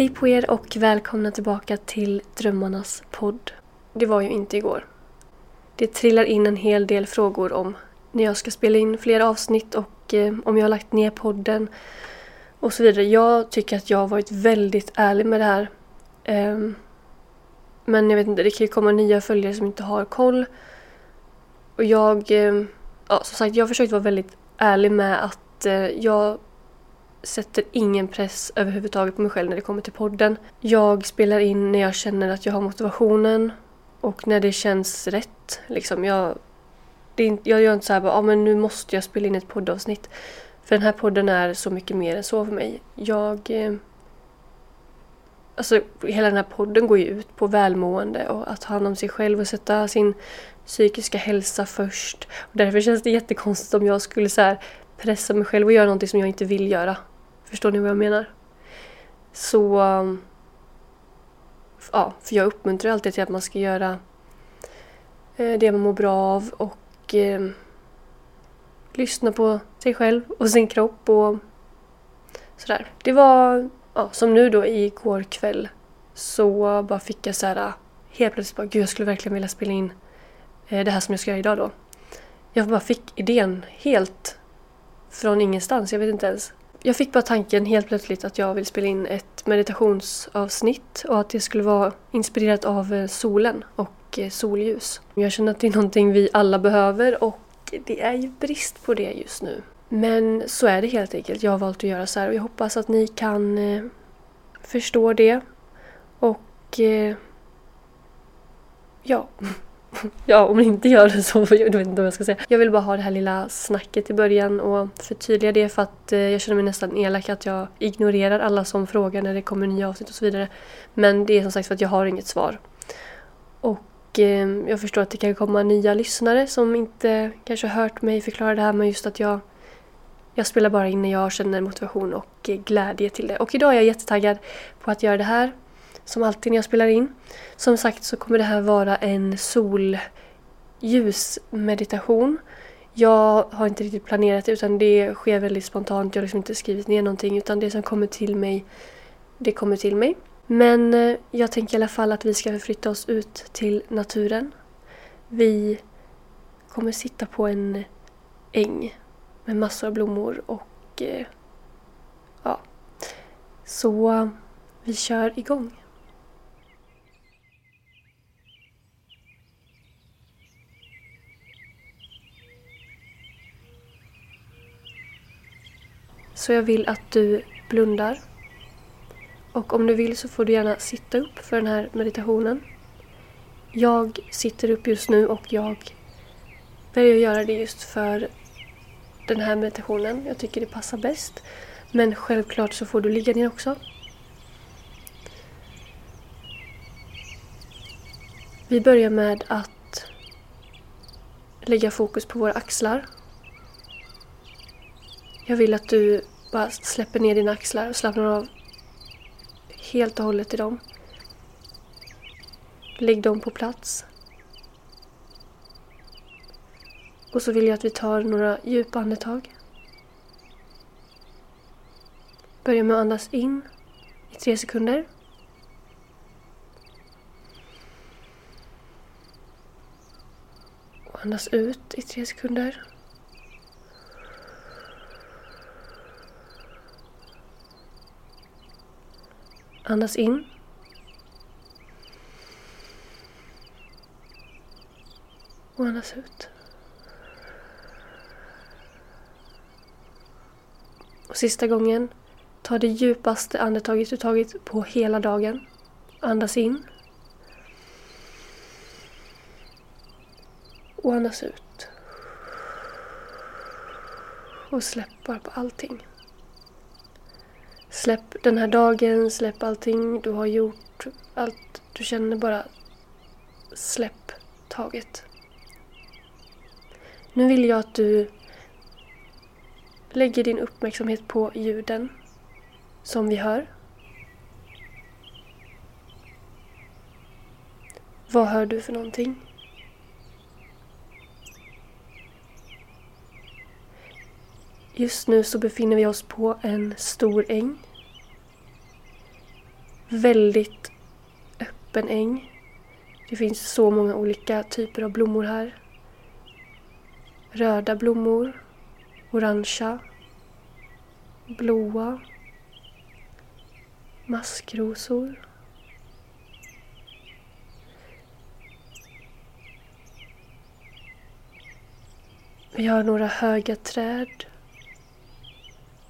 Hej på er och välkomna tillbaka till Drömmarnas podd. Det var ju inte igår. Det trillar in en hel del frågor om när jag ska spela in fler avsnitt och eh, om jag har lagt ner podden och så vidare. Jag tycker att jag har varit väldigt ärlig med det här. Ehm, men jag vet inte, det kan ju komma nya följare som inte har koll. Och jag, eh, ja som sagt, jag har försökt vara väldigt ärlig med att eh, jag sätter ingen press överhuvudtaget på mig själv när det kommer till podden. Jag spelar in när jag känner att jag har motivationen och när det känns rätt. Liksom jag, det jag gör inte så här bara, ah, men nu måste jag spela in ett poddavsnitt. För den här podden är så mycket mer än så för mig. Jag... Eh, alltså hela den här podden går ju ut på välmående och att ta hand om sig själv och sätta sin psykiska hälsa först. Och därför känns det jättekonstigt om jag skulle så pressa mig själv och göra någonting som jag inte vill göra. Förstår ni vad jag menar? Så... Um, ja, för jag uppmuntrar alltid till att man ska göra eh, det man mår bra av och eh, lyssna på sig själv och sin kropp och sådär. Det var, ja, som nu då igår kväll så bara fick jag så här helt plötsligt bara, gud jag skulle verkligen vilja spela in eh, det här som jag ska göra idag då. Jag bara fick idén helt från ingenstans, jag vet inte ens jag fick bara tanken helt plötsligt att jag vill spela in ett meditationsavsnitt och att det skulle vara inspirerat av eh, solen och eh, solljus. Jag känner att det är någonting vi alla behöver och det är ju brist på det just nu. Men så är det helt enkelt. Jag har valt att göra så här och jag hoppas att ni kan eh, förstå det. Och ja, ja, om ni inte gör det så jag vet inte vad jag ska säga. Jag vill bara ha det här lilla snacket i början och förtydliga det för att eh, jag känner mig nästan elak att jag ignorerar alla som frågar när det kommer nya avsnitt och så vidare. Men det är som sagt för att jag har inget svar. Och eh, jag förstår att det kan komma nya lyssnare som inte kanske har hört mig förklara det här men just att jag jag spelar bara in när jag känner motivation och eh, glädje till det. Och idag är jag jättetaggad på att göra det här som alltid när jag spelar in. Som sagt så kommer det här vara en solljusmeditation. Jag har inte riktigt planerat det utan det sker väldigt spontant. Jag har liksom inte skrivit ner någonting utan det som kommer till mig, det kommer till mig. Men eh, jag tänker i alla fall att vi ska förflytta oss ut till naturen. Vi kommer sitta på en äng med massor av blommor och eh, ja. Så vi kör igång. Så jag vill att du blundar. Och om du vill så får du gärna sitta upp för den här meditationen. Jag sitter upp just nu och jag väljer att göra det just för den här meditationen. Jag tycker det passar bäst. Men självklart så får du ligga ner också. Vi börjar med att lägga fokus på våra axlar. Jag vill att du bara släpper ner dina axlar och slappnar av helt och hållet i dem. Lägg dem på plats. Och så vill jag att vi tar några djupa andetag. Börja med att andas in i tre sekunder. Och andas ut i tre sekunder. Andas in. Och andas ut. Och sista gången, ta det djupaste andetaget du tagit på hela dagen. Andas in. Och andas ut. Och släpp bara på allting. Släpp den här dagen, släpp allting du har gjort, allt du känner bara. Släpp taget. Nu vill jag att du lägger din uppmärksamhet på ljuden som vi hör. Vad hör du för någonting? Just nu så befinner vi oss på en stor äng. Väldigt öppen äng. Det finns så många olika typer av blommor här. Röda blommor, orangea, blåa, maskrosor. Vi har några höga träd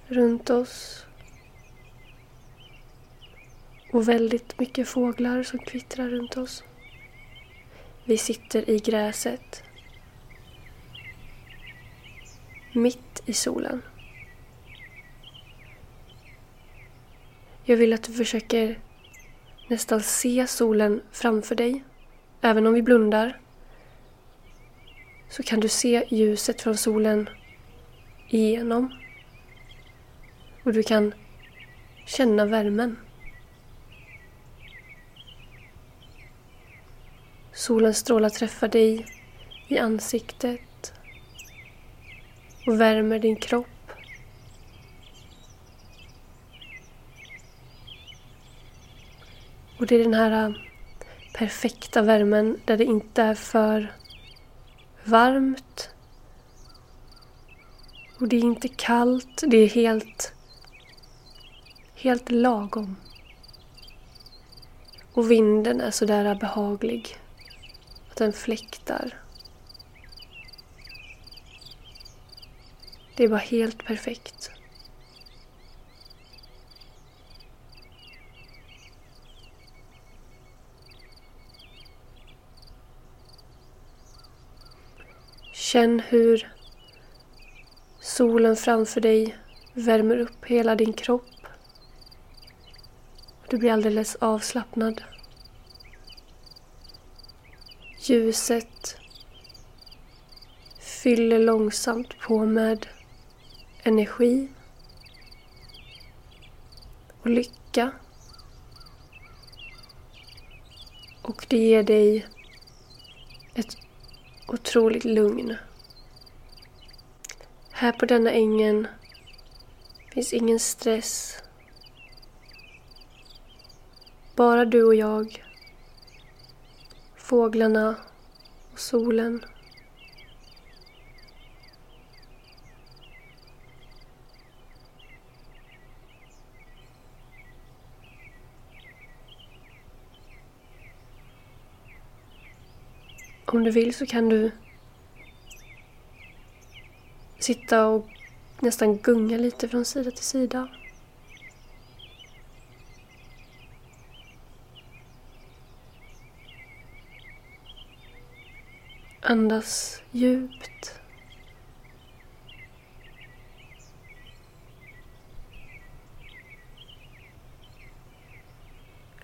runt oss. Och väldigt mycket fåglar som kvittrar runt oss. Vi sitter i gräset. Mitt i solen. Jag vill att du försöker nästan se solen framför dig. Även om vi blundar så kan du se ljuset från solen igenom. Och du kan känna värmen. Solens strålar träffar dig i ansiktet och värmer din kropp. Och det är den här äh, perfekta värmen där det inte är för varmt och det är inte kallt, det är helt helt lagom. Och vinden är sådär behaglig. Att den fläktar. Det är bara helt perfekt. Känn hur solen framför dig värmer upp hela din kropp. Du blir alldeles avslappnad. Ljuset fyller långsamt på med energi och lycka. Och det ger dig ett otroligt lugn. Här på denna ängen finns ingen stress bara du och jag. Fåglarna och solen. Om du vill så kan du sitta och nästan gunga lite från sida till sida. Andas djupt.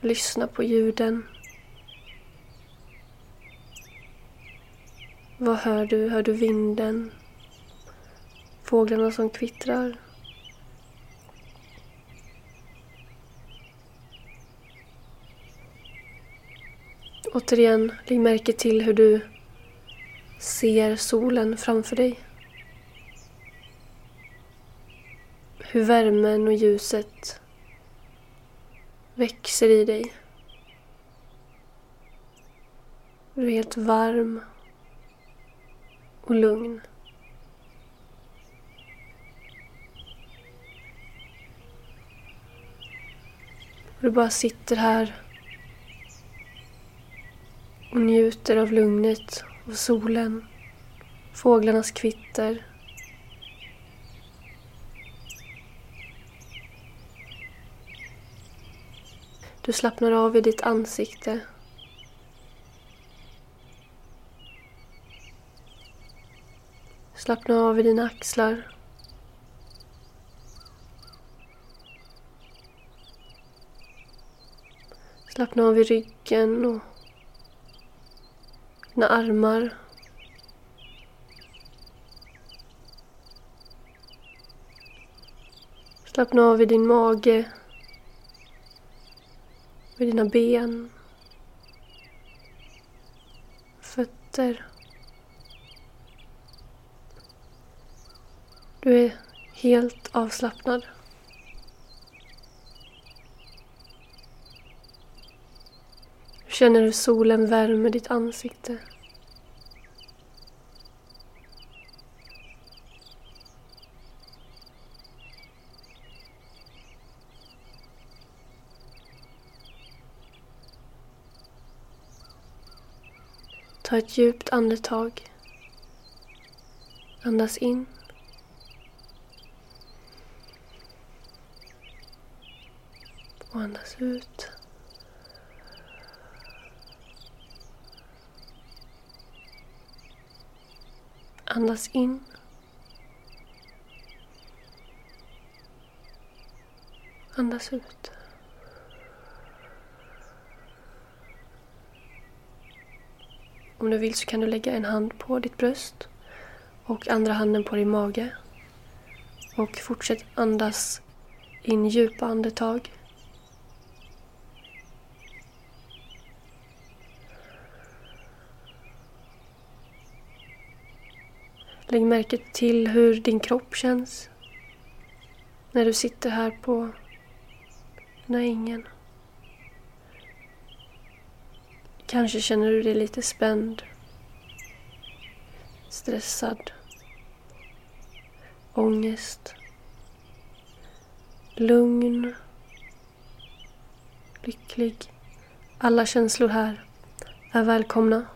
Lyssna på ljuden. Vad hör du? Hör du vinden? Fåglarna som kvittrar? Återigen, lägg märke till hur du ser solen framför dig. Hur värmen och ljuset växer i dig. Du är helt varm och lugn. du bara sitter här och njuter av lugnet av solen, fåglarnas kvitter. Du slappnar av i ditt ansikte. Slappna av i dina axlar. Slappna av i ryggen och dina armar. Slappna av i din mage. Vid dina ben. Fötter. Du är helt avslappnad. Känner hur solen värmer ditt ansikte. Ta ett djupt andetag. Andas in. Och andas ut. Andas in. Andas ut. Om du vill så kan du lägga en hand på ditt bröst och andra handen på din mage. Och fortsätt andas in djupa andetag. Lägg märke till hur din kropp känns när du sitter här på den här ängen. Kanske känner du dig lite spänd, stressad, ångest, lugn, lycklig. Alla känslor här är välkomna.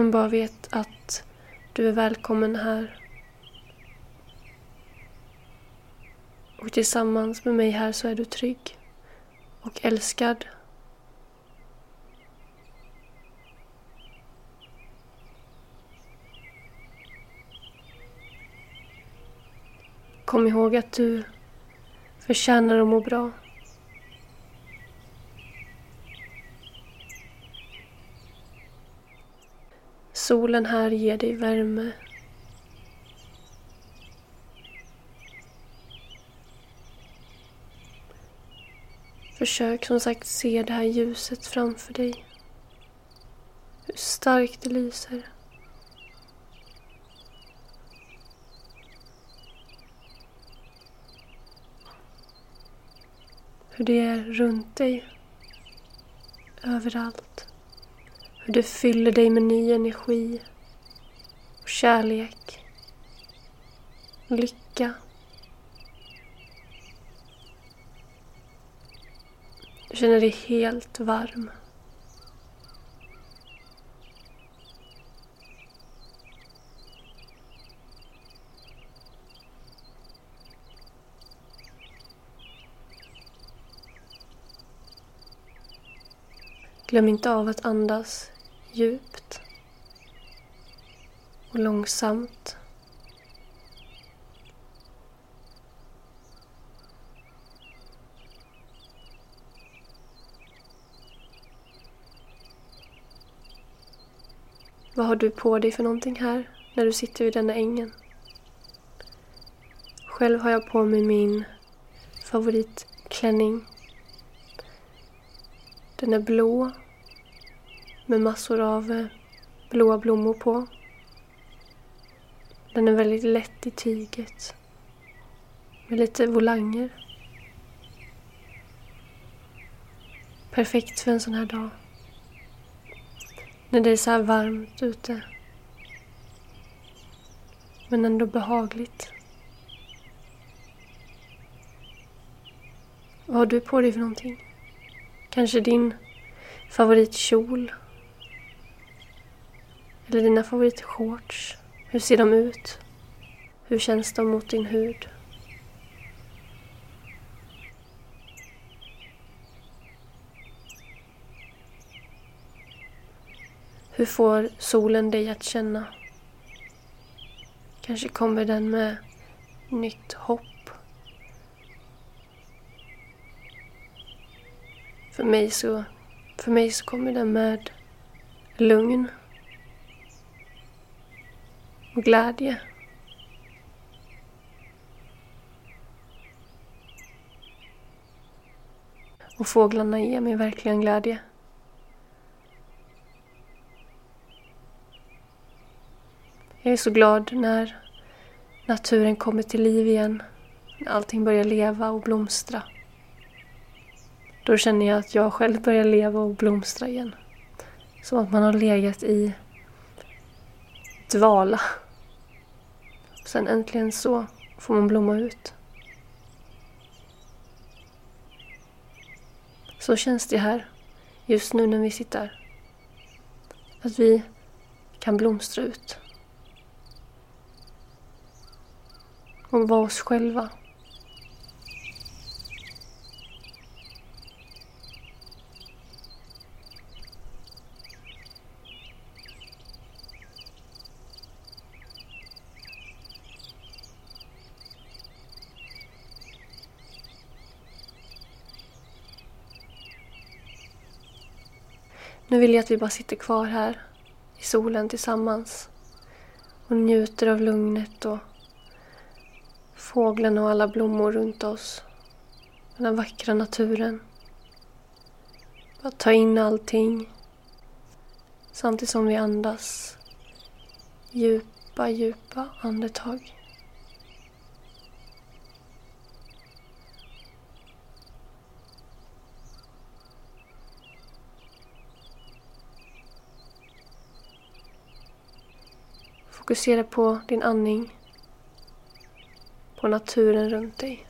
Men bara vet att du är välkommen här. Och tillsammans med mig här så är du trygg och älskad. Kom ihåg att du förtjänar att må bra. Solen här ger dig värme. Försök som sagt se det här ljuset framför dig. Hur starkt det lyser. Hur det är runt dig. Överallt. Hur det fyller dig med ny energi och kärlek, lycka. Du känner dig helt varm. Glöm inte av att andas djupt och långsamt. Vad har du på dig för någonting här när du sitter vid denna ängen? Själv har jag på mig min favoritklänning. Den är blå med massor av eh, blåa blommor på. Den är väldigt lätt i tyget. Med lite volanger. Perfekt för en sån här dag. När det är så här varmt ute. Men ändå behagligt. Vad har du på dig för någonting? Kanske din favoritkjol? Eller dina favoritshorts? Hur ser de ut? Hur känns de mot din hud? Hur får solen dig att känna? Kanske kommer den med nytt hopp. För mig så, för mig så kommer den med lugn och glädje. Och fåglarna ger mig verkligen glädje. Jag är så glad när naturen kommer till liv igen. När allting börjar leva och blomstra. Då känner jag att jag själv börjar leva och blomstra igen. Som att man har legat i dvala. Sen äntligen så får man blomma ut. Så känns det här, just nu när vi sitter. Att vi kan blomstra ut. Och vara oss själva. Vill jag att vi bara sitter kvar här i solen tillsammans och njuter av lugnet och fåglarna och alla blommor runt oss. Den vackra naturen. Bara ta in allting samtidigt som vi andas djupa, djupa andetag. Fokusera på din andning. På naturen runt dig.